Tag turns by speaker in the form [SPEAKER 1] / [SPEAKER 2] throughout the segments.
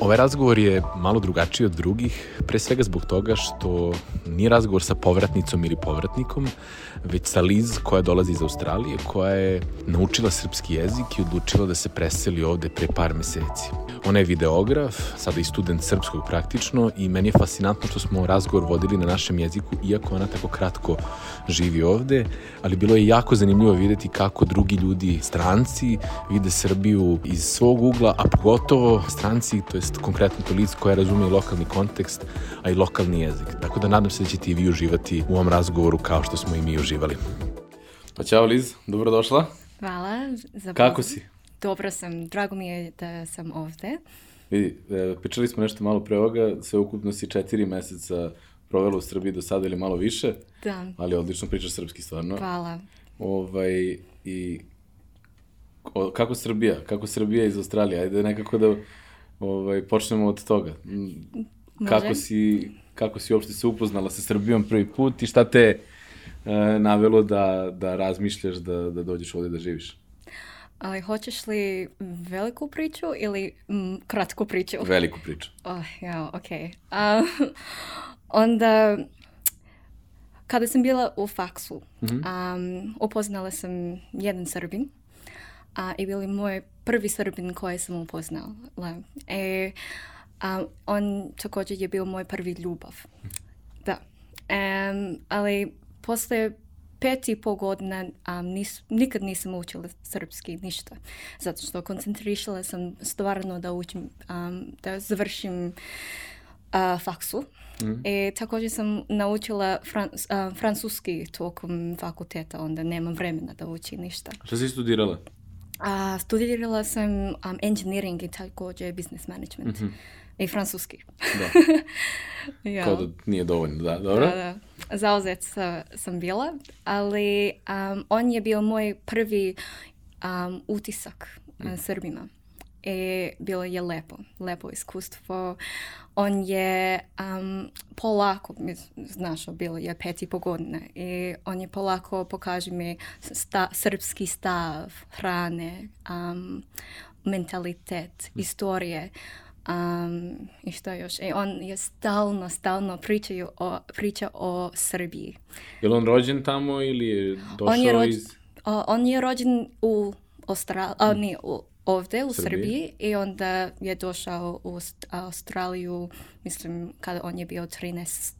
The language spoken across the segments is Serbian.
[SPEAKER 1] Ovaj razgovor je malo drugačiji od drugih, pre svega zbog toga što nije razgovor sa povratnicom ili povratnikom, već sa Liz koja dolazi iz Australije, koja je naučila srpski jezik i odlučila da se preseli ovde pre par meseci. Ona je videograf, sada i student srpskog praktično i meni je fascinantno što smo razgovor vodili na našem jeziku, iako ona tako kratko živi ovde, ali bilo je jako zanimljivo videti kako drugi ljudi, stranci, vide Srbiju iz svog ugla, a pogotovo stranci, to jest konkretno to lice koja razume i lokalni kontekst, a i lokalni jezik. Tako da nadam se da ćete i vi uživati u ovom razgovoru kao što smo i mi uživali.
[SPEAKER 2] Pa ćao Liz, dobrodošla.
[SPEAKER 3] Hvala. Za
[SPEAKER 2] Kako si?
[SPEAKER 3] Dobro sam, drago mi je da sam ovde.
[SPEAKER 2] Vidi, e, pričali smo nešto malo pre ovoga, sve ukupno si četiri meseca provela u Srbiji do sada ili malo više.
[SPEAKER 3] Da.
[SPEAKER 2] Ali odlično pričaš srpski stvarno.
[SPEAKER 3] Hvala.
[SPEAKER 2] Ovaj, i o, kako Srbija? Kako Srbija iz Australije? Ajde nekako da ovaj, počnemo od toga. Kako
[SPEAKER 3] Može.
[SPEAKER 2] si, kako si uopšte se upoznala sa Srbijom prvi put i šta te e, navelo da, da razmišljaš da, da dođeš ovde da živiš?
[SPEAKER 3] Ali hoćeš li veliku priču ili mm, kratku priču?
[SPEAKER 2] Veliku priču.
[SPEAKER 3] Oh, ja, okej. A, onda, kada sam bila u faksu, um, upoznala sam jedan Srbin a, i bili moj prvi Srbin koji sam upoznala. E, a, on također je bio moj prvi ljubav. Da. Em, ali posle pet i pol godina um, nis, nikad nisam učila srpski ništa. Zato što koncentrišala sam stvarno da učim, um, da završim uh, faksu. I također sam naučila fran, uh, francuski tokom fakulteta, onda nemam vremena da učim ništa.
[SPEAKER 2] Šta si studirala?
[SPEAKER 3] A, studirala sam um, engineering i također business management. I francuski.
[SPEAKER 2] Da.
[SPEAKER 3] ja.
[SPEAKER 2] Kao da nije dovoljno, da, dobro?
[SPEAKER 3] Da, da. Zauzet sa- sam bila, ali um, on je bio moj prvi um, utisak mm. Srbima. I bilo je lepo, lepo iskustvo. On je um, polako, znaš, bilo je pet i po godine, i on je polako pokaže mi sta, srpski stav, hrane, um, mentalitet, istorije. Um, I što još? E, on je stalno, stalno pričaju o, priča o Srbiji.
[SPEAKER 2] Je li on rođen tamo ili je došao
[SPEAKER 3] On je, rođ,
[SPEAKER 2] iz...
[SPEAKER 3] o, on je rođen u Australiji, a ne, u, ovde u
[SPEAKER 2] Srbiji.
[SPEAKER 3] Srbiji i onda je došao u Aust- Australiju, mislim, kada on je bio 13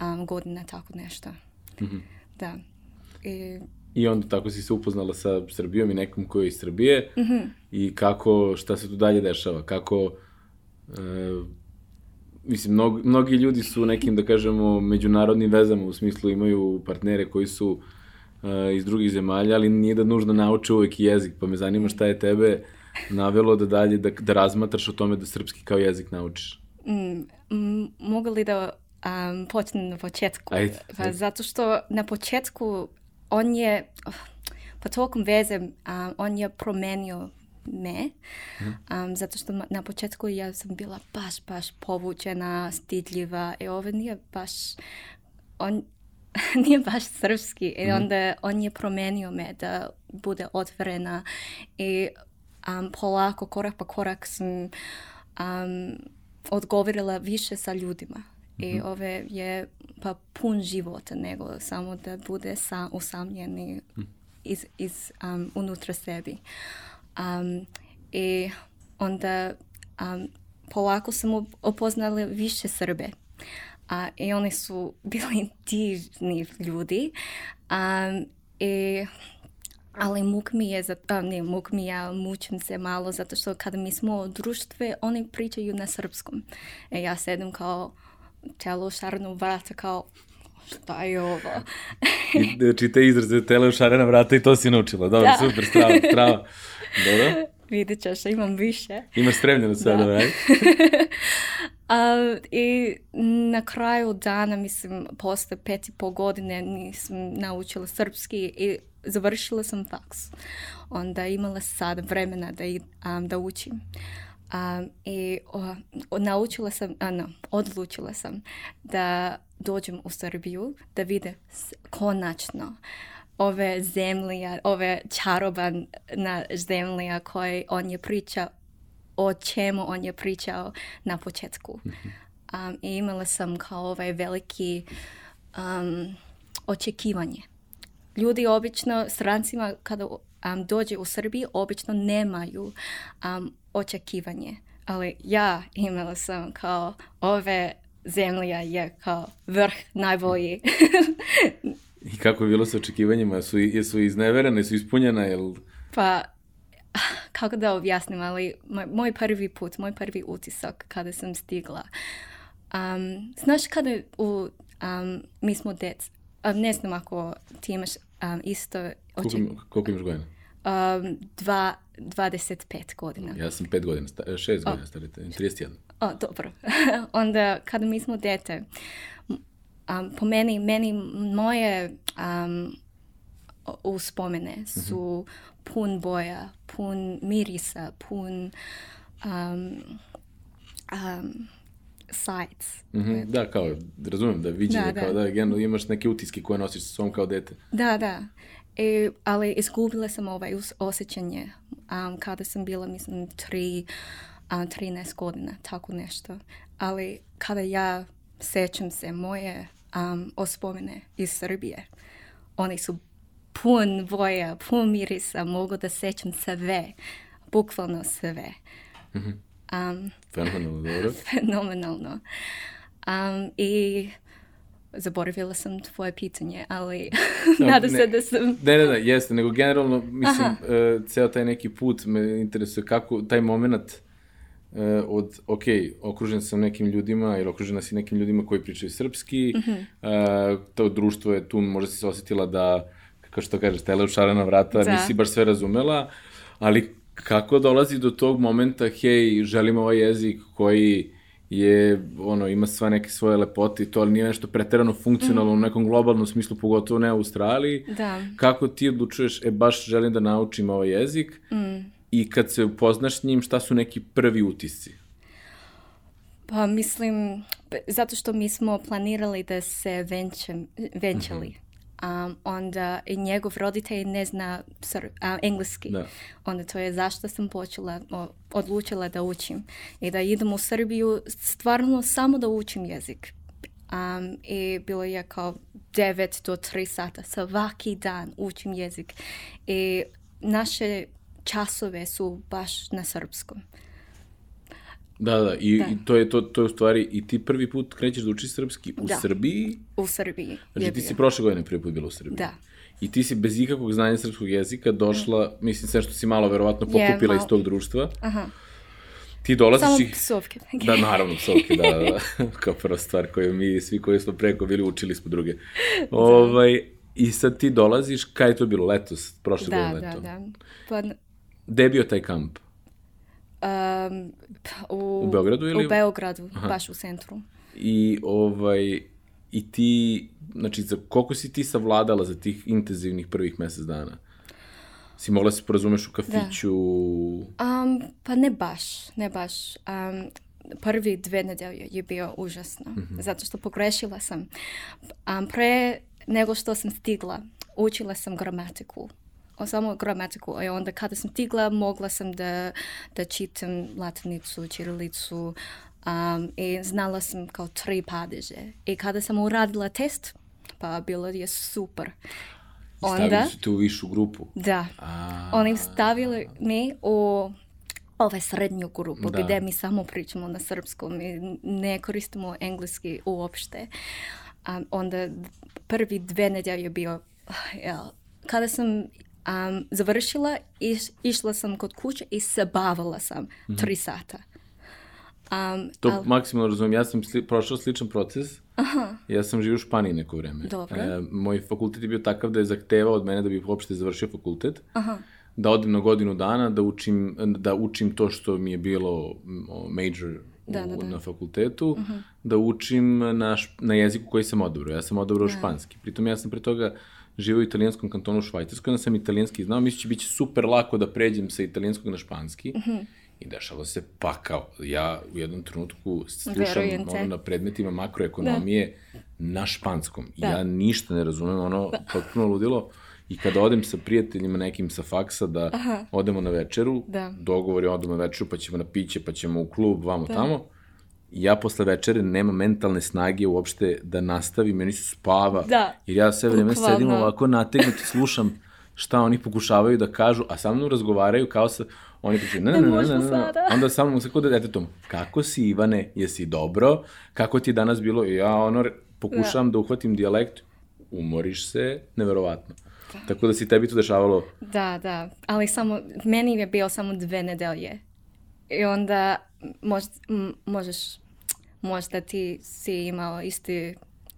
[SPEAKER 3] um, godina, tako nešto. Da. I,
[SPEAKER 2] I onda tako si se upoznala sa Srbijom i nekom koji je iz Srbije
[SPEAKER 3] Mhm.
[SPEAKER 2] i kako, šta se tu dalje dešava, kako, e, mislim, mnog, mnogi ljudi su nekim, da kažemo, međunarodnim vezama, u smislu imaju partnere koji su e, iz drugih zemalja, ali nije da nužno nauče uvek jezik, pa me zanima šta je tebe navelo da dalje, da, da razmatraš o tome da srpski kao jezik naučiš.
[SPEAKER 3] mm, m, mogu li da um, počnem na početku?
[SPEAKER 2] Ajde,
[SPEAKER 3] Pa
[SPEAKER 2] ajde.
[SPEAKER 3] zato što na početku on je, pa tokom veze, um, on je promenio me, um, zato što na početku ja sam bila baš, baš povučena, stidljiva i ovo nije baš, on nije baš srpski i onda on je promenio me da bude otvorena i um, polako, korak po korak sam um, odgovorila više sa ljudima. I ove je pa pun života nego samo da bude sam, usamljen i iz, iz um, unutra sebi. Um, I onda um, polako sam upoznala više Srbe. A, I oni su bili divni ljudi. Um, i, ali muk mi je, za, a, ne muk mi ja mučim se malo zato što kada mi smo u društve, oni pričaju na srpskom. I ja sedem kao telo šarno vrata kao šta je ovo?
[SPEAKER 2] I, znači, te izraze tele u šarena vrata i to si naučila. Dobro,
[SPEAKER 3] Da.
[SPEAKER 2] super, strava, strava. Dobro.
[SPEAKER 3] Vidjet ćeš, imam više.
[SPEAKER 2] Imaš spremljeno sve,
[SPEAKER 3] Da.
[SPEAKER 2] dobro, ajde.
[SPEAKER 3] A, I na kraju dana, mislim, posle pet i pol godine nisam naučila srpski i završila sam faks. Onda imala sad vremena da, i- am, da učim. Um, I o, o, naučila sam, a, no, odlučila sam da dođem u Srbiju, da vide konačno ove zemlje, ove čarobana zemlja koje on je pričao, o čemu on je pričao na početku. Um, I imala sam kao ovaj veliki um, očekivanje. Ljudi obično, strancima kada um, dođe u Srbiji, obično nemaju um, očekivanje. Ali ja imala sam kao ove zemlja je kao vrh najbolji.
[SPEAKER 2] I kako je bilo sa očekivanjima? Su, jesu izneverene, su ispunjena, jel...
[SPEAKER 3] Pa, kako da objasnim, ali moj, moj prvi put, moj prvi utisak kada sam stigla. Um, znaš kada u, um, mi smo dec, um, ne znam ako ti imaš um, isto
[SPEAKER 2] Koliko,
[SPEAKER 3] oček,
[SPEAKER 2] koliko imaš godina?
[SPEAKER 3] um, dva, 25 godina.
[SPEAKER 2] Ja sam pet godina, sta, e, šest godina starite, 31.
[SPEAKER 3] O, dobro. Onda, kada mi smo dete, um, po meni, meni moje um, uspomene su pun boja, pun mirisa, pun um, um, sights.
[SPEAKER 2] Mhm, Da, kao, razumijem da viđenje,
[SPEAKER 3] Da, da.
[SPEAKER 2] kao da, generalno imaš neke utiske koje nosiš sa sobom kao dete.
[SPEAKER 3] Da, da. E, ali izgubila sam ovaj osjećanje um, kada sam bila, mislim, tri, um, 13 godina, tako nešto. Ali kada ja sećam se moje um, ospomene iz Srbije, oni su pun boja, pun mirisa, mogu da sećam sve, bukvalno sve. Um,
[SPEAKER 2] Fenomenalno, dobro.
[SPEAKER 3] fenomenalno. Um, I zaboravila sam tvoje pitanje, ali nadam
[SPEAKER 2] ne.
[SPEAKER 3] se da sam...
[SPEAKER 2] Ne, ne, ne, jeste, nego generalno, mislim, uh, ceo taj neki put me interesuje kako taj moment uh, od, ok, okružen sam nekim ljudima ili okružena si nekim ljudima koji pričaju srpski, uh, to društvo je tu, možda si se osetila da, kako što kažeš, tele u šarena vrata,
[SPEAKER 3] Da.
[SPEAKER 2] nisi baš sve razumela, ali kako dolazi do tog momenta, hej, želim ovaj jezik koji je, ono, ima sva neke svoje lepote i to, ali nije nešto preterano funkcionalno u nekom globalnom smislu, pogotovo ne u Australiji.
[SPEAKER 3] Da.
[SPEAKER 2] Kako ti odlučuješ, e, baš želim da naučim ovaj jezik
[SPEAKER 3] Mm.
[SPEAKER 2] i kad se upoznaš s njim, šta su neki prvi utisci?
[SPEAKER 3] Pa mislim, zato što mi smo planirali da se venčem, venčali. Um, onda i njegov roditelj ne zna sr- a, engleski.
[SPEAKER 2] Da.
[SPEAKER 3] Onda to je zašto sam počela, o- odlučila da učim. I da idem u Srbiju stvarno samo da učim jezik. Um, I bilo je kao 9 do 3 sata svaki dan učim jezik. I naše časove su baš na srpskom.
[SPEAKER 2] Da, da, i,
[SPEAKER 3] Da.
[SPEAKER 2] i to, je, to, to je u stvari, i ti prvi put krećeš da učiš srpski u
[SPEAKER 3] Da.
[SPEAKER 2] Srbiji,
[SPEAKER 3] U Srbiji.
[SPEAKER 2] znači
[SPEAKER 3] je
[SPEAKER 2] ti si prošle godine prvi put bila u Srbiji.
[SPEAKER 3] Da.
[SPEAKER 2] I ti si bez ikakvog znanja srpskog jezika došla, mislim, sve što si malo verovatno
[SPEAKER 3] Je,
[SPEAKER 2] pokupila iz
[SPEAKER 3] malo.
[SPEAKER 2] tog društva.
[SPEAKER 3] Aha.
[SPEAKER 2] Ti dolaziš
[SPEAKER 3] Samo
[SPEAKER 2] i...
[SPEAKER 3] psovke.
[SPEAKER 2] Da, naravno, psovke, da, da, da. Kao prva stvar koju mi, svi koji smo preko bili, učili smo druge. Ovaj, I sad ti dolaziš, kaj je to bilo, letos, prošle
[SPEAKER 3] Da,
[SPEAKER 2] godine
[SPEAKER 3] da,
[SPEAKER 2] leto?
[SPEAKER 3] da. Pa,
[SPEAKER 2] Gde je bio taj kamp?
[SPEAKER 3] Um, u,
[SPEAKER 2] U Beogradu ili-
[SPEAKER 3] U Beogradu, baš u centru.
[SPEAKER 2] I, ovaj, i ti, znači, za koliko si ti savladala za tih intenzivnih prvih mesec dana? Si mogla se porazumeš u kafiću?
[SPEAKER 3] Um, pa ne baš, ne baš. Um, prvi dve nedelje je bio užasno, zato što pogrešila sam. Um, pre nego što sam stigla, učila sam gramatiku. O, samo gramatiku. I onda kada sam stigla, mogla sam da, da čitam latinicu, čirilicu um, i znala sam kao tri padeže. I kada sam uradila test, pa bilo je super.
[SPEAKER 2] Stavili
[SPEAKER 3] Onda,
[SPEAKER 2] su te u višu grupu.
[SPEAKER 3] da,
[SPEAKER 2] A,
[SPEAKER 3] oni stavili mi u ovaj srednju grupu
[SPEAKER 2] Da.
[SPEAKER 3] gdje mi samo pričamo na srpskom i ne koristimo engleski uopšte. Um, onda prvi dve nedelje je bio, ah, jel, kada sam um, završila, iš, išla sam kod kuće i se bavila sam tri sata. Um,
[SPEAKER 2] To
[SPEAKER 3] al-
[SPEAKER 2] maksimalno razumijem. Ja sam sli, prošao sličan proces. Aha. Ja sam živio u Španiji neko vreme.
[SPEAKER 3] Dobro.
[SPEAKER 2] E, moj fakultet je bio takav da je zahtevao od mene da bih uopšte završio fakultet. Aha. Da odem na godinu dana, da učim, da učim to što mi je bilo major u,
[SPEAKER 3] Da, da, da.
[SPEAKER 2] na fakultetu, da učim na, na jeziku koji sam odabrao. Ja sam odabrao španski. Pritom ja sam pre toga živio u italijanskom kantonu u Švajcarskoj, onda sam italijanski znao, mislim će biti super lako da pređem sa italijanskog na španski. I dešava se pakao. Ja u jednom trenutku slušam ono na predmetima makroekonomije na španskom.
[SPEAKER 3] Da.
[SPEAKER 2] Ja ništa ne razumem, ono potpuno ludilo. I kada odem sa prijateljima nekim sa faksa da odemo na večeru,
[SPEAKER 3] Da.
[SPEAKER 2] dogovor je odemo na večeru, pa ćemo na piće, pa ćemo u klub, vamo tamo. Ja posle večere nema mentalne snage uopšte da nastavim, meni se spava.
[SPEAKER 3] Da.
[SPEAKER 2] Jer ja sve vreme
[SPEAKER 3] Bukvalno.
[SPEAKER 2] sedim ovako nategnut i slušam šta oni pokušavaju da kažu, a sa mnom razgovaraju kao sa... Oni pričaju, ne, ne, ne, ne, ne, ne, onda sa mnom se kod detetom, kako si Ivane, jesi dobro, kako ti je danas bilo, I ja ono, pokušavam da. uhvatim dijalekt, umoriš se, neverovatno. Tako da si tebi to dešavalo,
[SPEAKER 3] Da, da, ali samo, meni je bio samo dve nedelje. I onda mož, m- možeš, možda ti si imao isti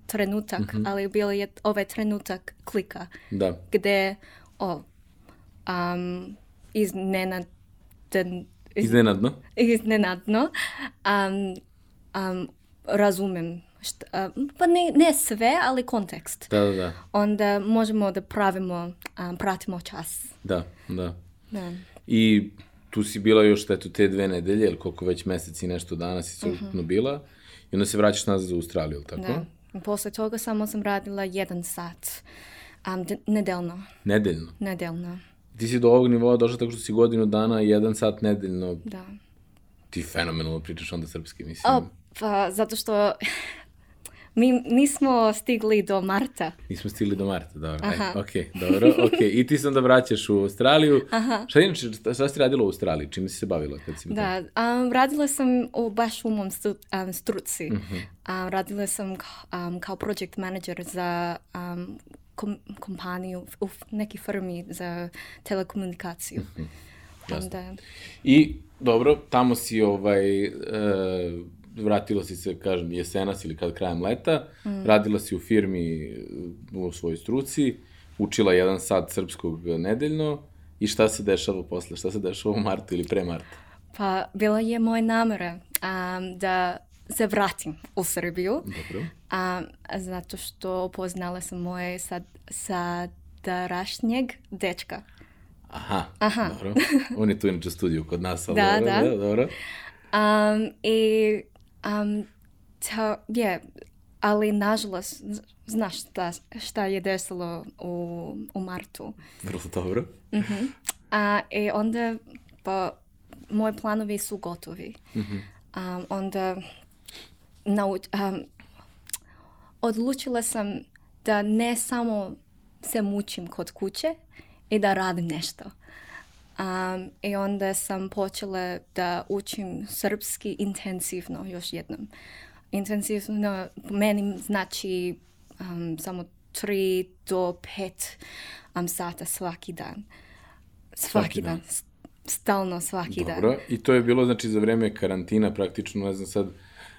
[SPEAKER 3] trenutak, ali bio je ovaj trenutak klika,
[SPEAKER 2] da,
[SPEAKER 3] gde, o, um, iznenaden, iz,
[SPEAKER 2] iznenadno.
[SPEAKER 3] iznenadno um, um, razumem, šta, um, pa ne, ne sve, ali kontekst.
[SPEAKER 2] Da, da, da,
[SPEAKER 3] Onda možemo da pravimo, um, pratimo čas.
[SPEAKER 2] da, da.
[SPEAKER 3] Da.
[SPEAKER 2] I tu si bila još eto, te dve nedelje, ili koliko već meseci i nešto dana si
[SPEAKER 3] Mhm.
[SPEAKER 2] se ukupno bila, i onda se vraćaš nazad u Australiju, ili tako?
[SPEAKER 3] Da. Posle toga samo sam radila jedan sat. Um, nedeljno.
[SPEAKER 2] Nedeljno.
[SPEAKER 3] Nedeljno.
[SPEAKER 2] Ti si do ovog nivoa došla tako što si godinu dana, jedan sat nedeljno,
[SPEAKER 3] Da.
[SPEAKER 2] ti fenomenalno pričaš onda srpski, mislim.
[SPEAKER 3] O, pa zato što mi nismo stigli do marta.
[SPEAKER 2] Nismo stigli do marta, dobro. Aha. E, ok, dobro, ok. I ti se onda vraćaš u Australiju. Aha. Šta inače, šta, si radila u Australiji? Čime si se bavila kad si?
[SPEAKER 3] Da, um, radila sam u baš u mom stu, um, struci. Um, radila sam ka- um, kao project manager za um, kom- kompaniju u neki firmi za telekomunikaciju. Onda,
[SPEAKER 2] I, dobro, tamo si ovaj, e, vratila si se, kažem, jesenas ili kad krajem leta, mm. radila si u firmi u svojoj struci, učila jedan sat srpskog nedeljno i šta se dešava posle? Šta se dešava u martu ili pre marta?
[SPEAKER 3] Pa bila je moja namera um, da se vratim u Srbiju,
[SPEAKER 2] Dobro.
[SPEAKER 3] um, zato što upoznala sam moje sad, sadarašnjeg dečka.
[SPEAKER 2] Aha, Aha. dobro. On je tu inače u studiju kod nas, ali
[SPEAKER 3] Da,
[SPEAKER 2] dobro,
[SPEAKER 3] da.
[SPEAKER 2] da, dobro.
[SPEAKER 3] Um, I um, to je, ali nažalost, znaš šta, šta je desilo u, u martu.
[SPEAKER 2] Vrlo dobro.
[SPEAKER 3] A, I onda, pa, moji planovi su gotovi. Um, onda, nauč, um, odlučila sam da ne samo se mučim kod kuće i da radim nešto. Um, I onda sam počela da učim srpski intenzivno još jednom. Intenzivno meni znači um, samo tri do pet um, sata svaki dan. Svaki,
[SPEAKER 2] Svaki
[SPEAKER 3] dan.
[SPEAKER 2] dan.
[SPEAKER 3] Stalno svaki dan.
[SPEAKER 2] Dobro, i to je bilo znači za vreme karantina praktično, ne znam sad,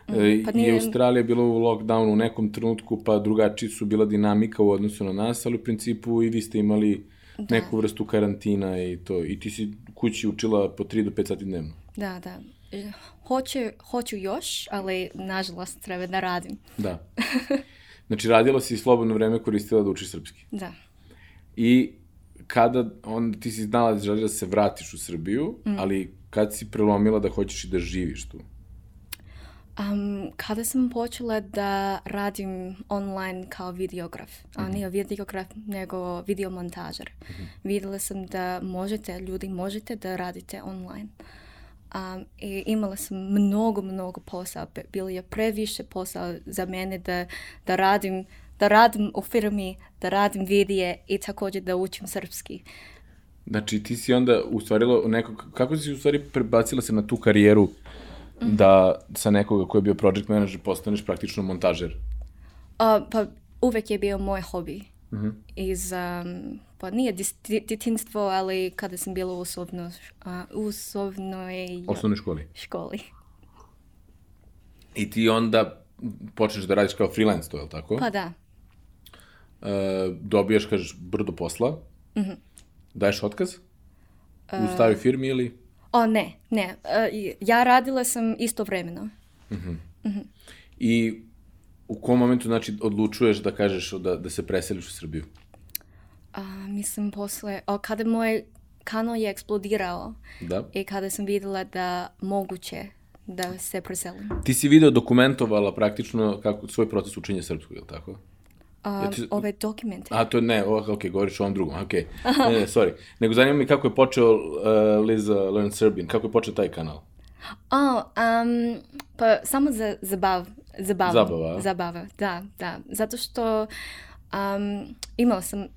[SPEAKER 2] e,
[SPEAKER 3] pa
[SPEAKER 2] i
[SPEAKER 3] nije-
[SPEAKER 2] Australija bila u lockdownu u nekom trenutku, pa drugačiji su bila dinamika u odnosu na nas, ali u principu i vi ste imali neku vrstu karantina i to. I ti si kući učila po 3 do 5 sati dnevno.
[SPEAKER 3] Da, da. E, Hoću, hoću još, ali nažalost treba da radim.
[SPEAKER 2] Da. Znači, radila si i slobodno vreme koristila da učiš srpski.
[SPEAKER 3] Da.
[SPEAKER 2] I kada, onda ti si znala da želiš da se vratiš u Srbiju,
[SPEAKER 3] Mm.
[SPEAKER 2] ali kad si prelomila da hoćeš i da živiš tu?
[SPEAKER 3] Um, kada sam počela da radim online kao videograf, a nije videograf nego videomontažer, vidjela sam da možete, ljudi možete da radite online. Um, I imala sam mnogo, mnogo posao. Be- Bilo je previše posao za mene da, da radim da radim u firmi, da radim vidije i također da učim srpski.
[SPEAKER 2] Znači, ti si onda ustvarila nekog, kako si u stvari prebacila se na tu karijeru da sa nekoga ko je bio project manager postaneš praktično montažer?
[SPEAKER 3] A, pa uvek je bio moj hobi. Iz, um, pa nije dis- di- djetinstvo, ali kada sam bila u osobno, a, u osobnoj
[SPEAKER 2] Osnovnoj školi.
[SPEAKER 3] školi.
[SPEAKER 2] I ti onda počneš da radiš kao freelance to, je li tako?
[SPEAKER 3] Pa da.
[SPEAKER 2] E, dobijaš, kažeš, brdo posla. Daješ otkaz? U staroj firmi ili?
[SPEAKER 3] O, ne, ne. I- ja radila sam istovremeno.
[SPEAKER 2] I u kom momentu, znači, odlučuješ da kažeš da, da se preseliš u Srbiju?
[SPEAKER 3] A, mislim posle, o, kada moj kanal je eksplodirao
[SPEAKER 2] Da.
[SPEAKER 3] i kada sam videla da moguće da se preselim.
[SPEAKER 2] Ti si video dokumentovala praktično kako, svoj proces učenja srpskog, je li tako?
[SPEAKER 3] A,
[SPEAKER 2] ti-
[SPEAKER 3] Ove dokumente.
[SPEAKER 2] A, to ne, o, ok, govoriš o ovom drugom, ok. Ne, ne, sorry. Nego zanima me kako je počeo uh, Liza Learn Serbian, kako je počeo taj kanal?
[SPEAKER 3] O, um, pa samo za zabav, zabavu.
[SPEAKER 2] Zabava, a?
[SPEAKER 3] Zabava, da, da. Zato što um, imala sam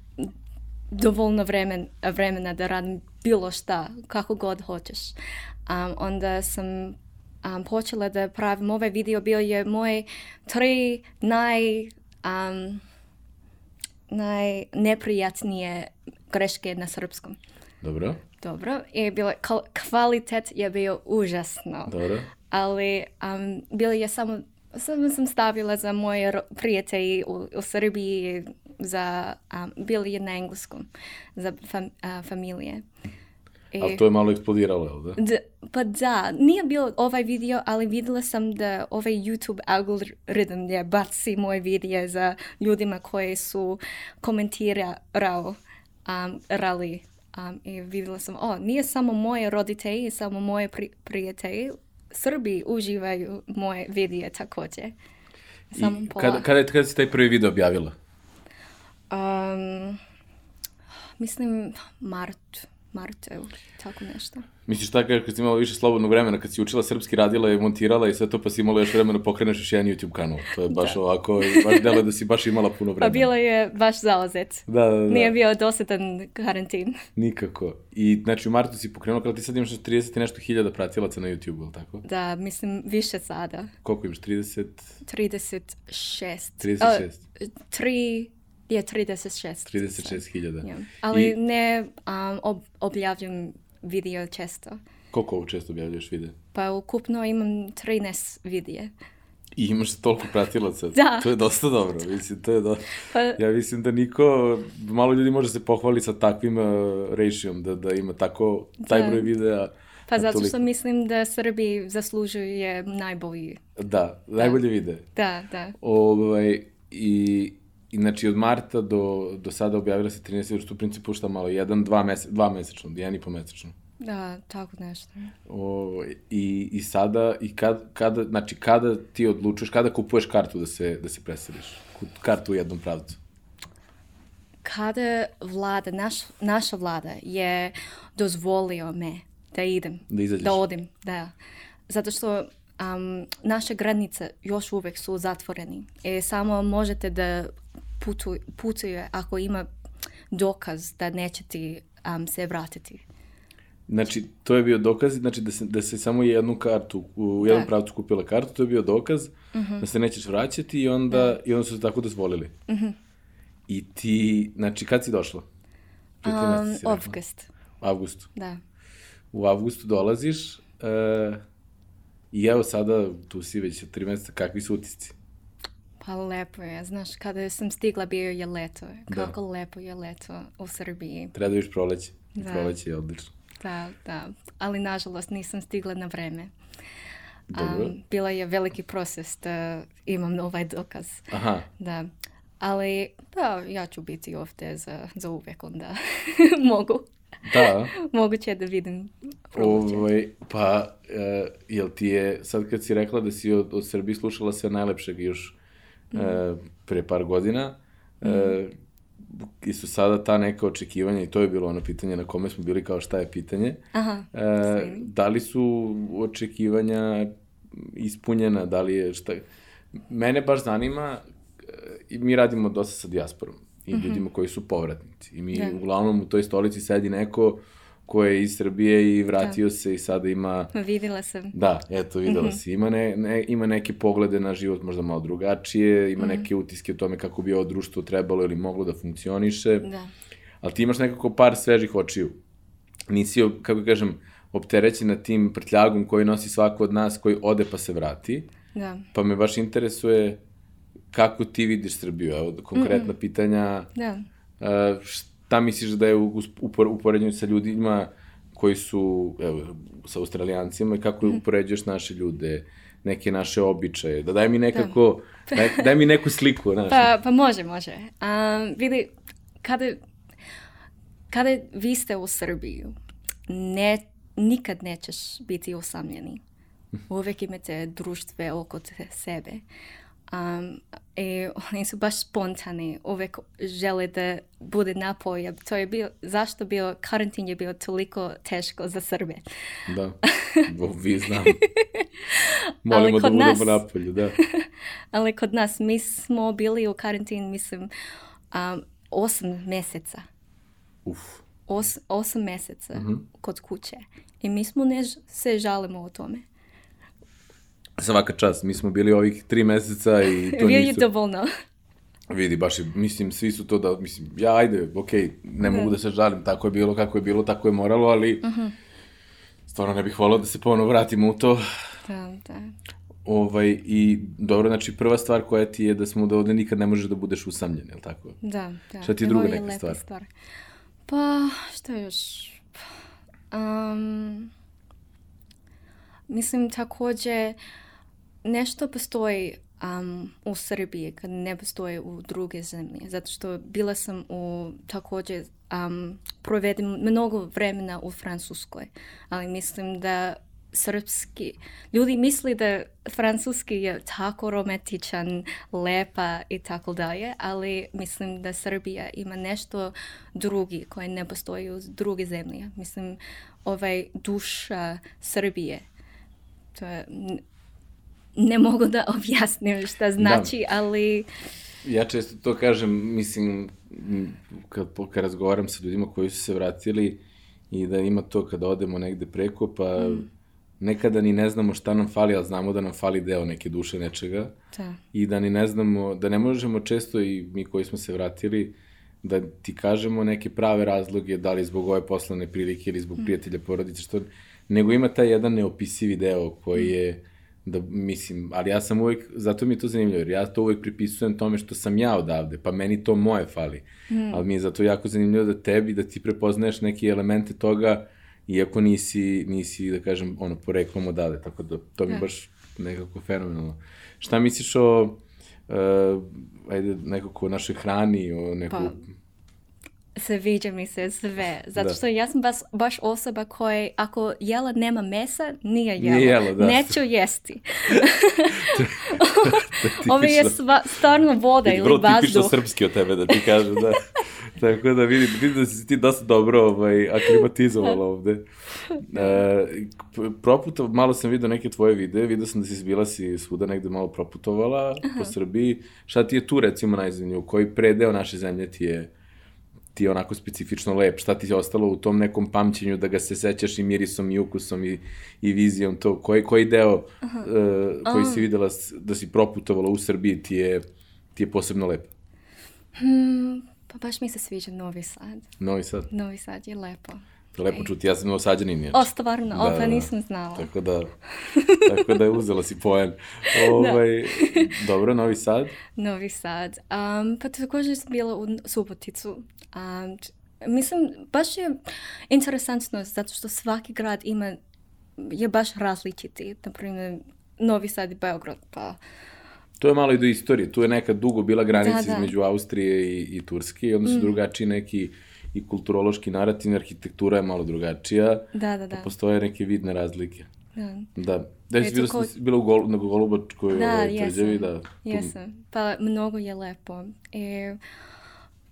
[SPEAKER 3] dovoljno vremen, vremena da radim bilo šta, kako god hoćeš. Um, onda sam um, počela da pravim ovaj video, bio je moj tri naj... Um, najneprijatnije greške na srpskom.
[SPEAKER 2] Dobro,
[SPEAKER 3] Dobro, i bilo, kval- kvalitet je bio užasno.
[SPEAKER 2] dobro.
[SPEAKER 3] Ali um, bilo je samo, samo sam stavila za moje prijatelji u, u Srbiji, za, um, bili je na engleskom, za fam, a, familije. I-
[SPEAKER 2] Ali to je malo eksplodiralo, jel da?
[SPEAKER 3] D- pa da, nije bio ovaj video, ali vidjela sam da ovaj YouTube algoritam je baci moj video za ljudima koji su komentirao um, rali. Um, I vidjela sam, o, nije samo moje roditelji, samo moje pri- prijatelji, Srbi uživaju moje videe također. Samo
[SPEAKER 2] I
[SPEAKER 3] pola.
[SPEAKER 2] kada, kada, kada si taj prvi video objavila?
[SPEAKER 3] Um, mislim, mart, mart, evo, tako nešto.
[SPEAKER 2] Misliš tako kad si imala više slobodnog vremena, kad si učila srpski, radila i montirala i sve to, pa si imala još vremena pokreneš još jedan YouTube kanal. To je baš ovako, baš delo da si baš imala puno vremena.
[SPEAKER 3] Pa bilo je baš zauzet.
[SPEAKER 2] Da, da, da.
[SPEAKER 3] Nije bio dosadan karantin.
[SPEAKER 2] Nikako. I znači u martu si pokrenula, kada ti sad imaš 30 i nešto hiljada pratilaca na YouTube, ili tako?
[SPEAKER 3] Da, mislim, više sada.
[SPEAKER 2] Koliko imaš? 30?
[SPEAKER 3] 36.
[SPEAKER 2] 36.
[SPEAKER 3] Uh, tri, je 36.
[SPEAKER 2] 36 hiljada.
[SPEAKER 3] Ja. Ali
[SPEAKER 2] I
[SPEAKER 3] ne um, ob, objavljam video često.
[SPEAKER 2] koliko često objavljaš videa?
[SPEAKER 3] Pa ukupno imam 13 vidije.
[SPEAKER 2] I imaš toliko pratilaca.
[SPEAKER 3] Da.
[SPEAKER 2] To je dosta dobro. Mislim, to je do...
[SPEAKER 3] Pa,
[SPEAKER 2] Ja mislim da niko, malo ljudi može se pohvaliti sa takvim uh, ratio da, da ima tako, taj
[SPEAKER 3] Da.
[SPEAKER 2] broj videa.
[SPEAKER 3] pa zato
[SPEAKER 2] toliko-
[SPEAKER 3] što mislim da Srbi zaslužuje najbolji.
[SPEAKER 2] Da, najbolje videe.
[SPEAKER 3] Da, da.
[SPEAKER 2] Ovaj, i, I znači od marta do, do sada objavila se 13, što u principu šta malo, jedan, dva, mese, dva mesečno, jedan i po mesečno.
[SPEAKER 3] Da, tako nešto.
[SPEAKER 2] O, i, I sada, i kad, kada, znači kada ti odlučuješ, kada kupuješ kartu da se, da se preseliš? Kartu u jednom pravcu.
[SPEAKER 3] Kada vlada, naš, naša vlada je dozvolio me da idem,
[SPEAKER 2] Da izađeš.
[SPEAKER 3] da odim, da. Zato što um, naše granice još uvijek su zatvoreni. I samo možete da putu, putuje ako ima dokaz da neće ti um, se vratiti.
[SPEAKER 2] Znači, to je bio dokaz, znači da se, da se samo jednu kartu, u jednom
[SPEAKER 3] Da.
[SPEAKER 2] pravcu kupila kartu, to je bio dokaz da se nećeš vraćati i onda, i onda su se tako dozvolili. I ti, znači, kad si došla?
[SPEAKER 3] Um. Avgust,
[SPEAKER 2] U avgustu.
[SPEAKER 3] da.
[SPEAKER 2] U avgustu dolaziš uh, i evo sada, tu si već tri meseca, kakvi su utisci?
[SPEAKER 3] Pa lepo je, znaš, kada sam stigla bio je leto.
[SPEAKER 2] Da.
[SPEAKER 3] Kako lepo je leto u Srbiji.
[SPEAKER 2] Treba da vidiš proleće.
[SPEAKER 3] Da.
[SPEAKER 2] proleće je odlično.
[SPEAKER 3] Da, da. Ali nažalost nisam stigla na vreme.
[SPEAKER 2] Dobro.
[SPEAKER 3] Um, bila je veliki proces da imam ovaj dokaz.
[SPEAKER 2] Aha,
[SPEAKER 3] Da. Ali, da, ja ću biti ovdje za, za uvijek onda. Mogu.
[SPEAKER 2] da.
[SPEAKER 3] Moguće da vidim.
[SPEAKER 2] Ovaj, pa, uh, jel ti je, sad kad si rekla da si od, od Srbije slušala sve najlepšeg još
[SPEAKER 3] Mhm.
[SPEAKER 2] uh, pre par godina, uh, i su sada ta neka očekivanja, i to je bilo ono pitanje na kome smo bili kao šta je pitanje,
[SPEAKER 3] Aha,
[SPEAKER 2] uh, da li su očekivanja ispunjena, da li je šta... Mene baš zanima, uh, i mi radimo dosta sa dijasporom i ljudima koji su povratnici. I mi
[SPEAKER 3] Da.
[SPEAKER 2] uglavnom u toj stolici sedi neko ko je iz Srbije i vratio se i sada ima...
[SPEAKER 3] vidjela sam.
[SPEAKER 2] Da, eto, videla si. Ima, ne, ne, ima neke poglede na život možda malo drugačije, ima neke utiske o tome kako bi ovo društvo trebalo ili moglo da funkcioniše.
[SPEAKER 3] Da.
[SPEAKER 2] Ali ti imaš nekako par svežih očiju. Nisi, kako kažem, opterećena tim prtljagom koji nosi svako od nas, koji ode pa se vrati.
[SPEAKER 3] Da.
[SPEAKER 2] Pa me baš interesuje kako ti vidiš Srbiju. Evo, konkretna pitanja.
[SPEAKER 3] Da.
[SPEAKER 2] Uh, šta misliš da je u, upor, upoređenju sa ljudima koji su, evo, sa australijancima i kako upoređuješ naše ljude, neke naše običaje, da daj mi nekako, daj, daj mi neku sliku, znaš.
[SPEAKER 3] Pa, pa može, može. Um, vidi, kada, kada vi ste u Srbiji, ne, nikad nećeš biti usamljeni. Uvijek imate društve oko sebe. Um, I oni su baš spontani, uvijek žele da bude napoj. To je bio, zašto bio, karantin je bio toliko teško za Srbe.
[SPEAKER 2] Da, Bo, vi znam. Molimo da budemo
[SPEAKER 3] nas-
[SPEAKER 2] napolju, da.
[SPEAKER 3] Ali kod nas, mi smo bili u karantin, mislim, um, osam mjeseca.
[SPEAKER 2] Uf.
[SPEAKER 3] Os, osam mjeseca
[SPEAKER 2] Mhm.
[SPEAKER 3] kod kuće. I mi smo ne se žalimo o tome.
[SPEAKER 2] Svaka čast, mi smo bili ovih tri meseca i to
[SPEAKER 3] je
[SPEAKER 2] nisu...
[SPEAKER 3] dovoljno.
[SPEAKER 2] Vidi, baš je, mislim, svi su to da, mislim, ja ajde, okej, ne mogu da se žalim, tako je bilo, kako je bilo, tako je moralo, ali
[SPEAKER 3] Mhm.
[SPEAKER 2] stvarno ne bih volao da se ponovo vratimo u to.
[SPEAKER 3] Da, da.
[SPEAKER 2] Ovaj, I dobro, znači prva stvar koja ti je da smo da ovde nikad ne možeš da budeš usamljen, je li tako?
[SPEAKER 3] Da, da.
[SPEAKER 2] Šta ti je druga neka
[SPEAKER 3] lepa
[SPEAKER 2] stvar?
[SPEAKER 3] Pa, što još? Um, mislim također nešto postoji um, u Srbiji kad ne postoji u druge zemlje. Zato što bila sam u također um, provedem mnogo vremena u Francuskoj. Ali mislim da srpski, ljudi misli da francuski je tako romantičan, lepa i tako dalje, ali mislim da Srbija ima nešto drugi koje ne postoji u druge zemlje. Mislim, ovaj duša Srbije, to je, ne mogu da objasnim šta znači, ali
[SPEAKER 2] Ja često to kažem, mislim, kad, kad razgovaram sa ljudima koji su se vratili i da ima to kada odemo negde preko, pa nekada ni ne znamo šta nam fali, ali znamo da nam fali deo neke duše nečega.
[SPEAKER 3] Da,
[SPEAKER 2] i da ni ne znamo, da ne možemo često i mi koji smo se vratili, da ti kažemo neke prave razloge, da li zbog ove poslovne prilike ili zbog prijatelja, porodice, što, nego ima taj jedan neopisivi deo koji je, da mislim, ali ja sam uvijek, zato mi je to zanimljivo, jer ja to uvijek pripisujem tome što sam ja odavde, pa meni to moje fali. Ali mi je zato jako zanimljivo da tebi, da ti prepoznaješ neke elemente toga, iako nisi, nisi da kažem, ono, poreklom odavde, tako da to mi je
[SPEAKER 3] Da.
[SPEAKER 2] baš nekako fenomenalno. Šta misliš o, uh, ajde, nekako o našoj hrani, o neku...
[SPEAKER 3] Pa, sviđa mi se sve. Zato
[SPEAKER 2] Da.
[SPEAKER 3] što ja sam baš, baš osoba koja ako jela nema mesa, nije jela.
[SPEAKER 2] Nije jela, da.
[SPEAKER 3] Neću jesti. Ovo je sva, stvarno voda ili
[SPEAKER 2] vrlo tipično
[SPEAKER 3] vazduh.
[SPEAKER 2] srpski od tebe, da ti kažem, da. Tako da vidim, vidim da si ti dosta dobro ovaj, aklimatizovala ovde. E, p- proputo, malo sam vidio neke tvoje videe, vidio sam da si bila si svuda negde malo proputovala po Srbiji. Šta ti je tu recimo najzanimljivo? Koji predeo naše zemlje ti je ti je onako specifično lep, šta ti je ostalo u tom nekom pamćenju da ga se sećaš i mirisom i ukusom i, i vizijom to, koji, koji deo uh, koji si videla da si proputovala u Srbiji ti je, ti je posebno lep?
[SPEAKER 3] Hmm, pa baš mi se sviđa Novi Sad.
[SPEAKER 2] Novi Sad,
[SPEAKER 3] Novi Sad je lepo.
[SPEAKER 2] Lepo čuti, ja sam novosađanin inače.
[SPEAKER 3] O, stvarno, o,
[SPEAKER 2] Da,
[SPEAKER 3] pa
[SPEAKER 2] da.
[SPEAKER 3] nisam znala.
[SPEAKER 2] Tako da, tako da je uzela si poen. Ovaj, Dobro, Novi Sad.
[SPEAKER 3] Novi Sad. Um, pa također sam bila u Suboticu. Um, mislim, baš je interesantno zato što svaki grad ima, je baš različiti. Naprimjer, Novi Sad i Beograd, pa
[SPEAKER 2] To je malo i do istorije. Tu je nekad dugo bila granica
[SPEAKER 3] Da, da.
[SPEAKER 2] između Austrije i, i Turske i onda su drugačiji neki i kulturološki narativ, arhitektura je malo drugačija.
[SPEAKER 3] da, da, da.
[SPEAKER 2] Pa postoje neke vidne razlike.
[SPEAKER 3] da.
[SPEAKER 2] Da. Da si
[SPEAKER 3] Eto,
[SPEAKER 2] bila,
[SPEAKER 3] ko-
[SPEAKER 2] bila u Gol, na Golubačkoj
[SPEAKER 3] Da,
[SPEAKER 2] ovaj, tvrđavi, da.
[SPEAKER 3] Jesam. Pa mnogo je lepo. I,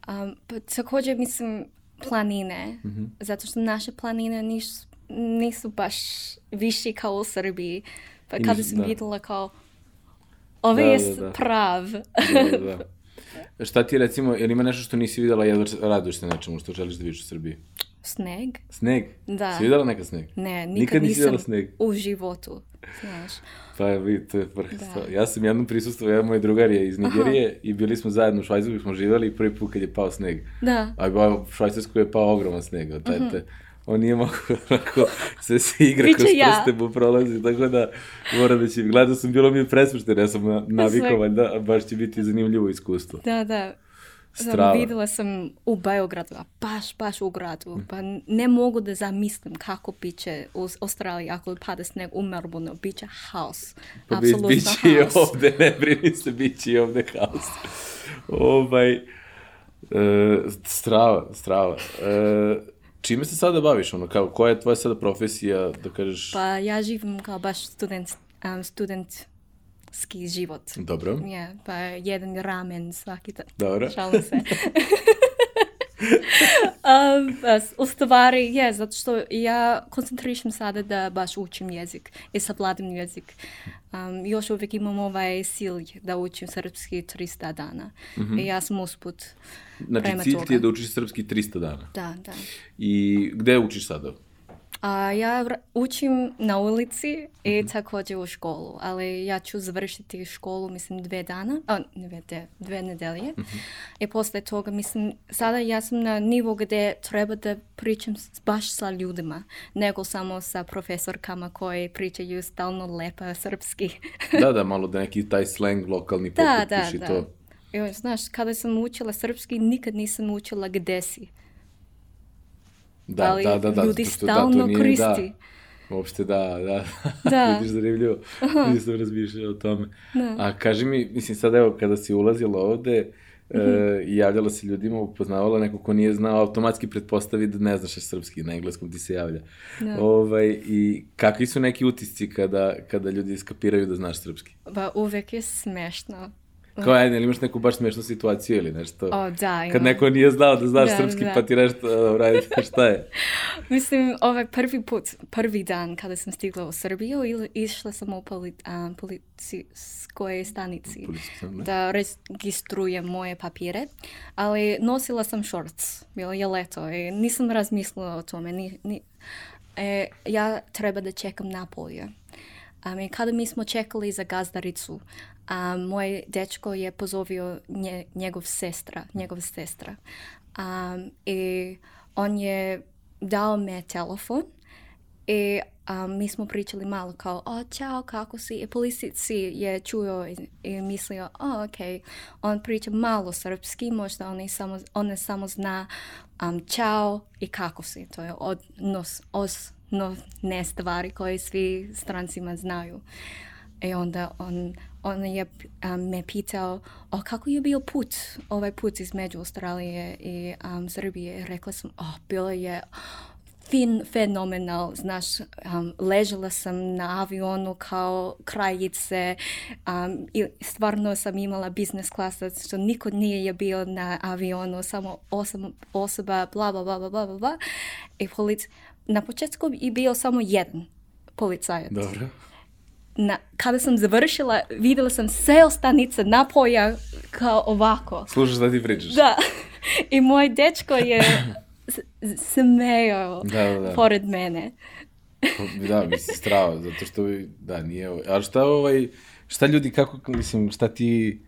[SPEAKER 3] um, pa također mislim planine,
[SPEAKER 2] Mhm.
[SPEAKER 3] zato što naše planine nisu, nisu baš viši kao u Srbiji. Pa kada sam
[SPEAKER 2] da.
[SPEAKER 3] vidjela kao, ovo
[SPEAKER 2] Da,
[SPEAKER 3] je
[SPEAKER 2] da, da.
[SPEAKER 3] prav.
[SPEAKER 2] Da, da, da. Šta ti recimo, je li ima nešto što nisi videla, jedva raduješ se nečemu što želiš da vidiš u Srbiji?
[SPEAKER 3] Sneg?
[SPEAKER 2] Sneg?
[SPEAKER 3] Da.
[SPEAKER 2] Si videla neka sneg?
[SPEAKER 3] Ne, nikad,
[SPEAKER 2] Nikad nisi
[SPEAKER 3] nisam
[SPEAKER 2] videla sneg?
[SPEAKER 3] u životu, znaš.
[SPEAKER 2] Pa vidi, to je vrh
[SPEAKER 3] Da.
[SPEAKER 2] Ja sam jednom prisustuo, jedan moj drugar je iz Nigerije i bili smo zajedno u Švajcarskoj, smo živjeli i prvi put kad je pao sneg.
[SPEAKER 3] Da,
[SPEAKER 2] A u Švajcarskoj je pao ogroman sneg, taj te, on nije mogao onako, sve se igra kroz
[SPEAKER 3] ja.
[SPEAKER 2] prste mu prolazi, tako da moram da će, gledao sam, bilo mi je presmušteno, ja sam na- navikao, valjda, a baš će biti zanimljivo iskustvo.
[SPEAKER 3] da, da.
[SPEAKER 2] Strava.
[SPEAKER 3] vidjela sam u Beogradu, a baš, baš u gradu. Pa ne mogu da zamislim kako biće u Australiji ako pada sneg u Melbourneu. Biće haos.
[SPEAKER 2] Pa bi,
[SPEAKER 3] Apsolutno
[SPEAKER 2] bit će i ovde, ne brini se, bit će i ovde haos. ovaj, E, strava, strava. E, čime se sada baviš? Ono, kao, koja je tvoja sada profesija, da kažeš...
[SPEAKER 3] Pa ja živim kao baš student, um, studentski život.
[SPEAKER 2] Dobro.
[SPEAKER 3] Ja, pa jedan ramen svaki dan.
[SPEAKER 2] Dobro.
[SPEAKER 3] Šalim se. um, u stvari, je, zato što ja koncentrišem sada da baš učim jezik i savladim jezik. Um, još uvijek imam ovaj cilj da učim srpski 300 dana. Mm -hmm. I ja sam usput
[SPEAKER 2] Znači, cilj ti je da učiš srpski 300 dana.
[SPEAKER 3] Da, da.
[SPEAKER 2] I gde učiš sada?
[SPEAKER 3] A, ja učim na ulici i također u školu, ali ja ću završiti školu, mislim, dve dana, a, dve, de- dve nedelje. I posle toga, mislim, sada ja sam na nivo gdje treba da pričam baš sa ljudima, nego samo sa profesorkama koji pričaju stalno lepa srpski.
[SPEAKER 2] Da, da, malo da neki taj slang lokalni
[SPEAKER 3] da,
[SPEAKER 2] pokupiš
[SPEAKER 3] da,
[SPEAKER 2] i
[SPEAKER 3] da.
[SPEAKER 2] to.
[SPEAKER 3] Joj, znaš, kada sam učila srpski, nikad nisam učila gde si.
[SPEAKER 2] Da,
[SPEAKER 3] ali
[SPEAKER 2] da, da, da,
[SPEAKER 3] ljudi
[SPEAKER 2] da,
[SPEAKER 3] stalno
[SPEAKER 2] to nije,
[SPEAKER 3] koristi.
[SPEAKER 2] Da, uopšte da, da.
[SPEAKER 3] Da.
[SPEAKER 2] Vidiš, zanimljivo. Nisam razmišljao o tome. A kaži mi, mislim sad evo, kada si ulazila ovde,
[SPEAKER 3] Mhm.
[SPEAKER 2] e, i javljala se ljudima, upoznavala neko ko nije znao, automatski pretpostavi da ne znaš srpski, na engleskom ti se javlja.
[SPEAKER 3] Da.
[SPEAKER 2] Ovaj, I kakvi su neki utisci kada, kada ljudi skapiraju da znaš srpski?
[SPEAKER 3] Pa uvek je smešno.
[SPEAKER 2] Kao, ajde, ili imaš neku baš smešnu situaciju ili nešto?
[SPEAKER 3] O, da,
[SPEAKER 2] Kad
[SPEAKER 3] imam.
[SPEAKER 2] neko nije znao da znaš
[SPEAKER 3] Da,
[SPEAKER 2] srpski,
[SPEAKER 3] da.
[SPEAKER 2] pa ti nešto, ajde, šta je?
[SPEAKER 3] Mislim, ovaj prvi put, prvi dan kada sam stigla u Srbiju, ili išla sam u poli, a, policijskoj stanici
[SPEAKER 2] da.
[SPEAKER 3] da registrujem moje papire, ali nosila sam shorts, bilo je leto i nisam razmislila o tome. Ni, ni, e, ja treba da čekam napolje. Um, I kada mi smo čekali za gazdaricu, a, moj dečko je pozovio nje, njegov sestra, njegov sestra. Um, I on je dao me telefon i um, mi smo pričali malo kao, o, čao, kako si? I policici je čuo i, i mislio, o, ok, on priča malo srpski, možda on, samo, on samo zna um, čao i kako si. To je odnos, osnovne stvari koje svi strancima znaju. I onda on, on je um, me pitao, o, kako je bio put, ovaj put između Australije i um, Srbije. Rekla sam, o, bilo je fin, fenomenal, znaš, um, ležela sam na avionu kao kraljice um, i stvarno sam imala class, zato što niko nije je bio na avionu, samo osam osoba, bla, bla, bla, bla, bla, bla. I polic... Na početku je bio samo jedan policajac.
[SPEAKER 2] Dobro.
[SPEAKER 3] Na, kada sam završila, vidjela sam seo stanica napoja kao ovako.
[SPEAKER 2] Slušaš da ti pričaš.
[SPEAKER 3] Da. I moj dečko je smejao
[SPEAKER 2] Da, da, da.
[SPEAKER 3] pored mene.
[SPEAKER 2] Da, mislim, strava, zato što, da, nije, ovaj- ali šta, ovaj, šta ljudi, kako, mislim, šta ti,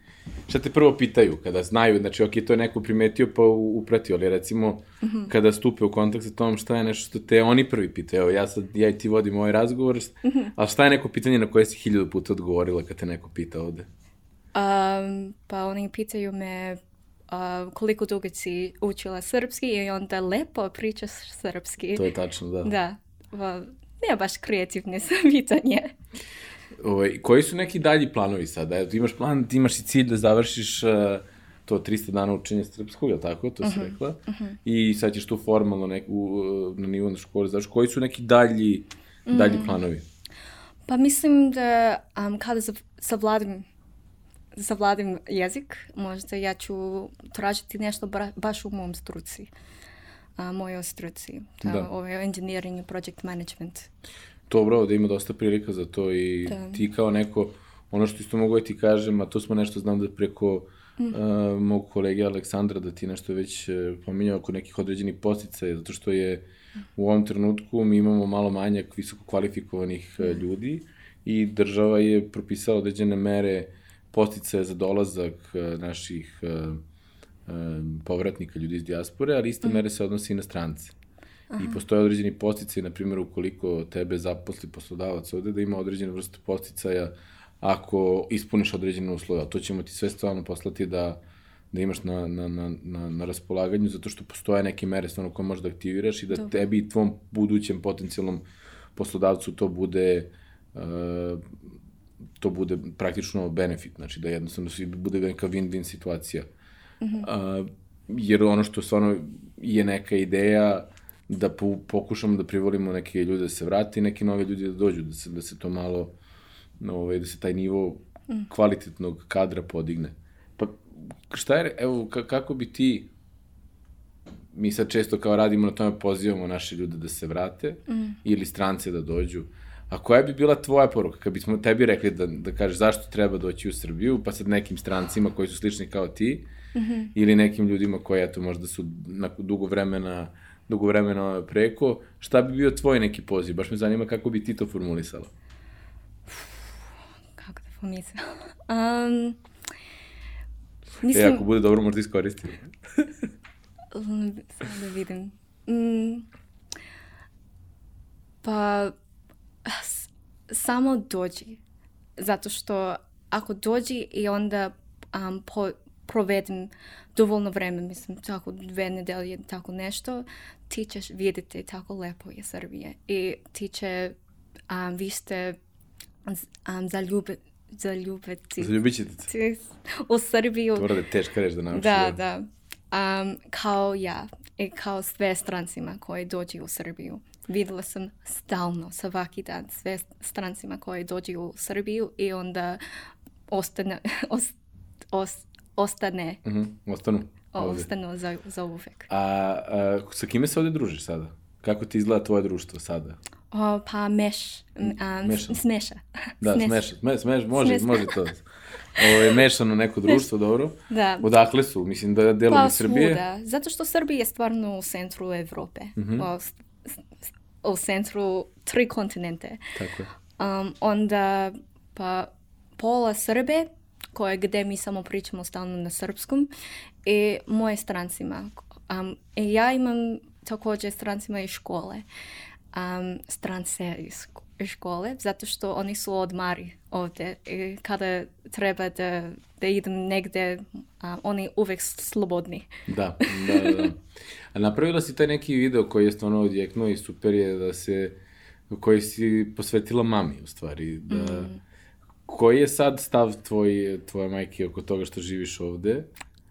[SPEAKER 2] šta te prvo pitaju kada znaju, znači, ok, to je neko primetio pa upratio, ali recimo, kada stupe u kontakt sa tom, šta je nešto što te oni prvi pitaju, evo, ja sad, ja i ti vodim ovaj razgovor, ali šta je neko pitanje na koje si hiljadu puta odgovorila kad te neko pita ovde?
[SPEAKER 3] Um, pa oni pitaju me uh, koliko dugo si učila srpski i onda lepo pričaš srpski.
[SPEAKER 2] To je tačno, da.
[SPEAKER 3] Da. Pa, nije baš kreativne pitanje.
[SPEAKER 2] Ovaj, koji su neki dalji planovi sada? Ti imaš plan, ti imaš i cilj da završiš uh, to 300 dana učenja srpskog, je tako? To si rekla. I sad ćeš tu formalno neku, uh, na nivo na školu završiš. Koji su neki dalji, dalji planovi?
[SPEAKER 3] Pa mislim da um, kada savladim savladim jezik, možda ja ću tražiti nešto bra- baš u mom struci. A, mojoj struci. To,
[SPEAKER 2] Da.
[SPEAKER 3] Ovo je engineering i project management.
[SPEAKER 2] Dobro, ovde ima dosta prilika za to i
[SPEAKER 3] Da.
[SPEAKER 2] ti kao neko, ono što isto mogu da ti kažem, a to smo nešto znam da preko uh, mog kolege Aleksandra, da ti nešto već uh, pominjao oko nekih određenih posticaja, zato što je u ovom trenutku mi imamo malo manjak visoko kvalifikovanih uh, ljudi i država je propisala određene mere posticaje za dolazak uh, naših uh, povratnika ljudi iz dijaspore, ali iste mere se odnosi i na strance. I postoje određeni posticaj, na primjer, ukoliko tebe zaposli poslodavac ovde, da ima određenu vrstu posticaja ako ispuniš određene uslove. A to ćemo ti sve stvarno poslati da, da imaš na, na, na, na, na raspolaganju, zato što postoje neke mere stvarno koje možeš da aktiviraš i da
[SPEAKER 3] Dobro.
[SPEAKER 2] tebi i tvom budućem potencijalnom poslodavcu to bude uh, to bude praktično benefit, znači da jednostavno svi bude neka win-win situacija. Uh, jer ono što stvarno je neka ideja da po, pokušamo da privolimo neke ljude da se vrati i neki novi ljudi da dođu, da se, da se to malo, ovaj, da se taj nivo kvalitetnog kadra podigne. Pa šta je, evo, ka, kako bi ti, mi sad često kao radimo na tome, pozivamo naše ljude da se vrate mm. ili strance da dođu, a koja bi bila tvoja poruka, kad bismo tebi rekli da, da kažeš zašto treba doći u Srbiju, pa sad nekim strancima koji su slični kao ti, mm -hmm. ili nekim ljudima koji, eto, možda su na dugo vremena dugo vremena preko, šta bi bio tvoj neki poziv? Baš me zanima kako bi ti to formulisala.
[SPEAKER 3] Kako da formulisala? Um,
[SPEAKER 2] mislim... E, ako bude dobro, možda iskoristiti.
[SPEAKER 3] Sada da vidim. Mm, pa, samo dođi. Zato što ako dođi i onda um, po, provedem dovoljno vreme, mislim, tako dve nedelje, tako nešto, ti ćeš vidjeti tako lepo je Srbije. I ti će, um, vi ste um, zaljubiti zaljubiti.
[SPEAKER 2] Zaljubit ćete.
[SPEAKER 3] U Srbiju.
[SPEAKER 2] Je teška reč da naučiš.
[SPEAKER 3] Da, da. Um, kao ja i kao sve strancima koji dođu u Srbiju. Videla sam stalno, svaki dan, sve strancima koji dođu u Srbiju i onda ostane, os, os, ostane.
[SPEAKER 2] Mm -hmm, ostanu.
[SPEAKER 3] Ovde. Ostanu za, za uvek.
[SPEAKER 2] A, a sa kime se ovde družiš sada? Kako ti izgleda tvoje društvo sada?
[SPEAKER 3] O, pa meš, um, smeša.
[SPEAKER 2] Da, smeša. Smeš, smeš, može, Smeša. može to. Ovo je mešano neko društvo, dobro.
[SPEAKER 3] Da.
[SPEAKER 2] Odakle su? Mislim da delom
[SPEAKER 3] pa,
[SPEAKER 2] Srbije?
[SPEAKER 3] Pa svuda. Zato što Srbija je stvarno u centru Evrope. Mm -hmm. o, u centru tri kontinente.
[SPEAKER 2] Tako je.
[SPEAKER 3] Um, onda, pa pola Srbe, koje gde mi samo pričamo stalno na srpskom, i moje strancima. Um, i ja imam također strancima iz škole. Um, strance iz škole, zato što oni su odmari ovde. I kada treba da, da idem negde, um, oni uvek slobodni.
[SPEAKER 2] Da, da, da. A napravila si taj neki video koji je stvarno odjeknuo i super je da se, koji si posvetila mami, u stvari. Da, mm. Koji je sad stav tvoj, tvoje majke oko toga što živiš ovde?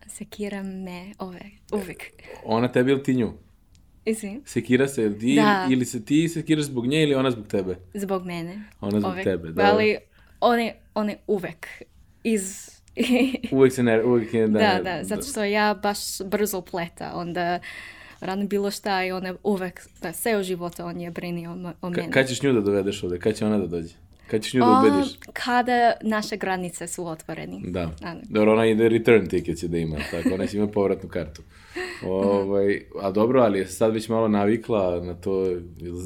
[SPEAKER 3] Sekira me ove, uvek.
[SPEAKER 2] Ona tebi ili ti nju?
[SPEAKER 3] Izvim.
[SPEAKER 2] Sekira se ti, da. ili se ti sekiraš zbog nje ili ona zbog tebe?
[SPEAKER 3] Zbog mene.
[SPEAKER 2] Ona zbog
[SPEAKER 3] uvek.
[SPEAKER 2] tebe, da.
[SPEAKER 3] Ali one, one uvek iz...
[SPEAKER 2] uvek se ne, uvek je
[SPEAKER 3] da... Da, da, zato što ja baš brzo pleta, onda rano bilo šta i ona uvek, da, sve u životu on je brinio o, o mene.
[SPEAKER 2] Kad ćeš nju da dovedeš ovde? Kad će ona da dođe? Kad ćeš nju da ubediš?
[SPEAKER 3] Kada naše granice su otvoreni.
[SPEAKER 2] Da. Dobro, ona ide return ticket će da ima, tako, ona će ima povratnu kartu. Ovaj, a dobro, ali je sad već malo navikla na to,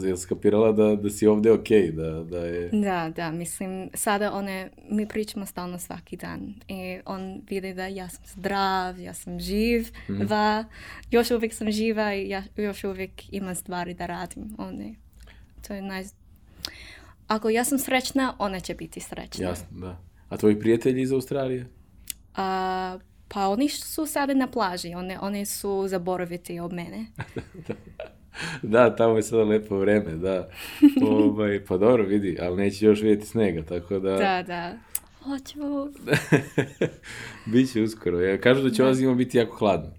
[SPEAKER 2] je skapirala da, da si ovde okej, okay, da, da je...
[SPEAKER 3] Da, da, mislim, sada one, mi pričamo stalno svaki dan i on vidi da ja sam zdrav, ja sam živ, mm. va, još uvijek sam živa i ja još uvijek imam stvari da radim. One, to je naj... Ako ja sam srećna, ona će biti srećna.
[SPEAKER 2] Jasno, da. A tvoji prijatelji iz Australije?
[SPEAKER 3] A, pa oni su sada na plaži, one, one su zaboraviti od mene.
[SPEAKER 2] da, tamo je sada lepo vreme, da. ovaj, pa dobro, vidi, ali neće još vidjeti snega, tako da...
[SPEAKER 3] Da, da. Hoću.
[SPEAKER 2] Biće uskoro. Ja, kažu da će da. ova zima biti jako hladna.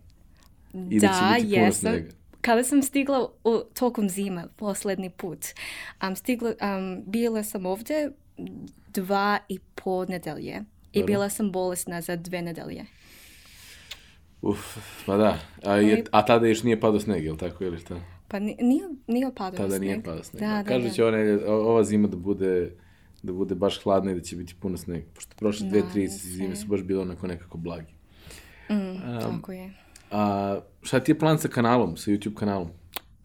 [SPEAKER 2] I da, da će biti puno snega.
[SPEAKER 3] Kada sam stigla u, tokom zima, poslednji put, um, stigla, um, bila sam ovde dva i po nedelje. I bila sam bolesna za dve nedelje.
[SPEAKER 2] Uf, pa da. A, je, a tada još nije padao sneg, je li tako ili šta?
[SPEAKER 3] Pa nije, nije padao
[SPEAKER 2] tada
[SPEAKER 3] sneg.
[SPEAKER 2] Tada nije padao sneg. Da, da, Kažu da, će one, ova zima da bude da bude baš hladna i da će biti puno snega. Pošto prošle dve, da, tri da zime su baš bilo onako nekako blagi.
[SPEAKER 3] Mm, um, tako je.
[SPEAKER 2] A šta ti je plan sa kanalom, sa YouTube kanalom?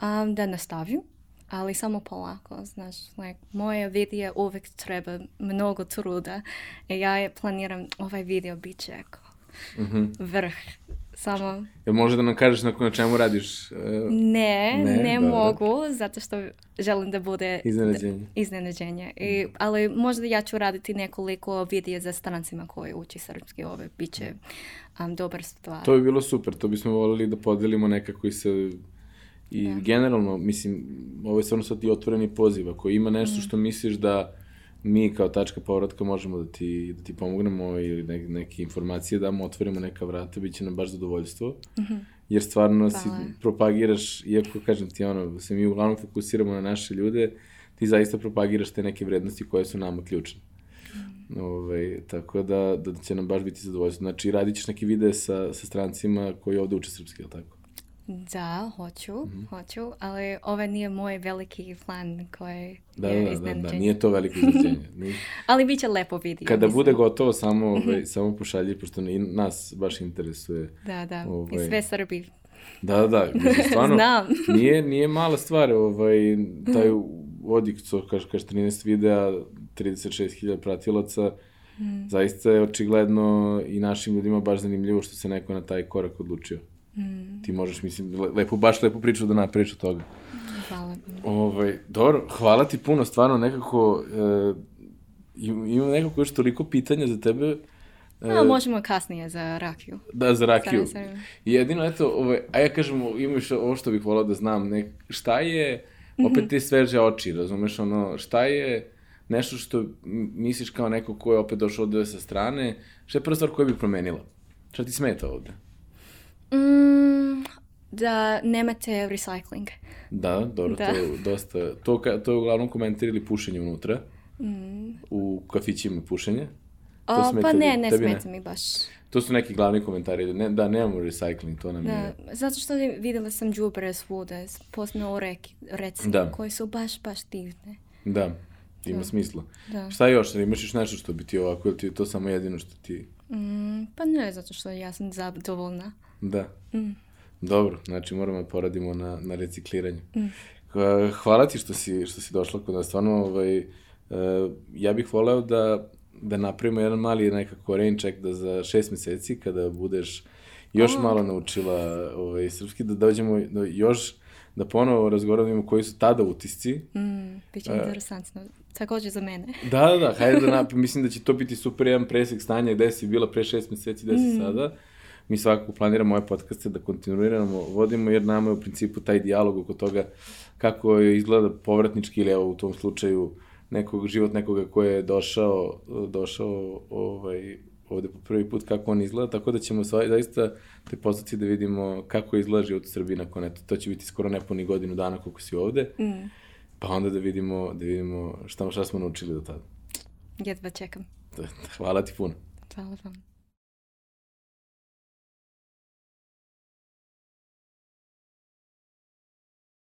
[SPEAKER 3] Um, da nastavim, ali samo polako, znaš, like, moje video uvek treba mnogo truda i ja je planiram, ovaj video bit će mm -hmm. vrh samo...
[SPEAKER 2] Jel može da nam kažeš na, na čemu radiš? Uh,
[SPEAKER 3] ne, ne, ne mogu, zato što želim da bude...
[SPEAKER 2] Iznenađenje. Da,
[SPEAKER 3] iznenađenje. I, ali možda ja ću raditi nekoliko videa za strancima koji uči srpski ove. Biće um, dobar stvar.
[SPEAKER 2] To bi bilo super, to bismo volili da podelimo nekako i se... I da. generalno, mislim, ovo je stvarno sad i otvoreni poziv. Ako ima nešto mm. što misliš da mi kao tačka povratka možemo da ti, da ti pomognemo ili ne, neke informacije damo, otvorimo neka vrata, bit će nam baš zadovoljstvo. Mm -hmm. Jer stvarno si
[SPEAKER 3] Hvala.
[SPEAKER 2] propagiraš, iako kažem ti ono, se mi uglavnom fokusiramo na naše ljude, ti zaista propagiraš te neke vrednosti koje su nama ključne. Mm. Ove, tako da, da će nam baš biti zadovoljstvo. Znači, radit ćeš neke videe sa, sa strancima koji ovde uče srpski, je li tako?
[SPEAKER 3] Da, hoću,
[SPEAKER 2] Mhm.
[SPEAKER 3] hoću, ali ovo nije moj veliki plan koji
[SPEAKER 2] Da,
[SPEAKER 3] je
[SPEAKER 2] da, da, da,
[SPEAKER 3] iznenađenje.
[SPEAKER 2] nije to veliko iznenađenje.
[SPEAKER 3] Ali bit će lepo video.
[SPEAKER 2] Kada
[SPEAKER 3] mislim.
[SPEAKER 2] bude gotovo, samo, ovaj, samo pošalji, pošto i nas baš interesuje.
[SPEAKER 3] Da, da,
[SPEAKER 2] ovaj,
[SPEAKER 3] i sve Srbi.
[SPEAKER 2] Da, da, da, mislim, stvarno,
[SPEAKER 3] Znam.
[SPEAKER 2] nije, nije mala stvar, ovaj, taj odik, co kaže, kaže 13 videa, 36.000 pratilaca,
[SPEAKER 3] Mm.
[SPEAKER 2] zaista je očigledno i našim ljudima baš zanimljivo što se neko na taj korak odlučio.
[SPEAKER 3] Mm.
[SPEAKER 2] Ti možeš, mislim, le- lepo, baš lepu priču da napričaš od toga.
[SPEAKER 3] Hvala.
[SPEAKER 2] Ovaj, dobro, hvala ti puno, stvarno nekako, e, im- imam nekako još toliko pitanja za tebe. E,
[SPEAKER 3] A, možemo kasnije za rakiju.
[SPEAKER 2] Da, za rakiju. I jedino, eto, ovaj, a ja kažem, imaš ovo što bih volao da znam, nek, šta je,
[SPEAKER 3] Mhm.
[SPEAKER 2] opet te sveže oči, razumeš, ono, šta je nešto što misliš kao neko ko je opet došao ovde sa strane, šta je prva stvar koju bih promenila? Šta ti smeta ovde?
[SPEAKER 3] Mm, da nemate recycling.
[SPEAKER 2] Da, dobro,
[SPEAKER 3] Da.
[SPEAKER 2] to dosta, to, ka, to je uglavnom komentar ili pušenje unutra,
[SPEAKER 3] Mm.
[SPEAKER 2] u kafićima pušenje. To
[SPEAKER 3] O,
[SPEAKER 2] smeta
[SPEAKER 3] pa ne, ne
[SPEAKER 2] tebi ne?
[SPEAKER 3] smeta mi baš.
[SPEAKER 2] To su neki glavni komentari, da, ne, da nemamo recycling, to nam
[SPEAKER 3] Da,
[SPEAKER 2] je...
[SPEAKER 3] zato što videla sam džubre svuda, posebno u reki, reci,
[SPEAKER 2] Da.
[SPEAKER 3] koji su baš, baš divne.
[SPEAKER 2] Da, ima
[SPEAKER 3] Da.
[SPEAKER 2] smisla.
[SPEAKER 3] Da.
[SPEAKER 2] Šta još? Imaš još nešto što bi ti ovako, ili ti je to samo jedino što ti...
[SPEAKER 3] Mm, pa ne, zato što ja sam zadovoljna.
[SPEAKER 2] Da.
[SPEAKER 3] Mm.
[SPEAKER 2] Dobro, znači moramo da poradimo na, na recikliranju.
[SPEAKER 3] Mm.
[SPEAKER 2] Hva- Hvala ti što si, što si došla kod nas. Stvarno, ovaj, e, ja bih voleo da, da napravimo jedan mali nekako rain check da za šest meseci, kada budeš još malo naučila ovaj, srpski, da dođemo do još da ponovo razgovaramo koji su tada utisci.
[SPEAKER 3] Mm, biće
[SPEAKER 2] E.
[SPEAKER 3] interesantno. Također za mene.
[SPEAKER 2] Da, da, da, hajde da napravim, mislim da će to biti super jedan presek stanja gde si bila pre šest meseci, gde si sada. Mi svakako planiramo ove podcaste da kontinuiramo, vodimo, jer nama je u principu taj dijalog oko toga kako izgleda povratnički ili evo u tom slučaju nekog, život nekoga ko je došao, došao ovaj, ovde po prvi put kako on izgleda, tako da ćemo sva, zaista te poslati da vidimo kako izgleda život u Srbiji nakon eto, to će biti skoro nepuni godinu dana koliko si ovde,
[SPEAKER 3] Mm,
[SPEAKER 2] pa onda da vidimo, da vidimo šta, šta smo naučili do tada.
[SPEAKER 3] jedva čekam.
[SPEAKER 2] Hvala ti puno.
[SPEAKER 3] Hvala vam.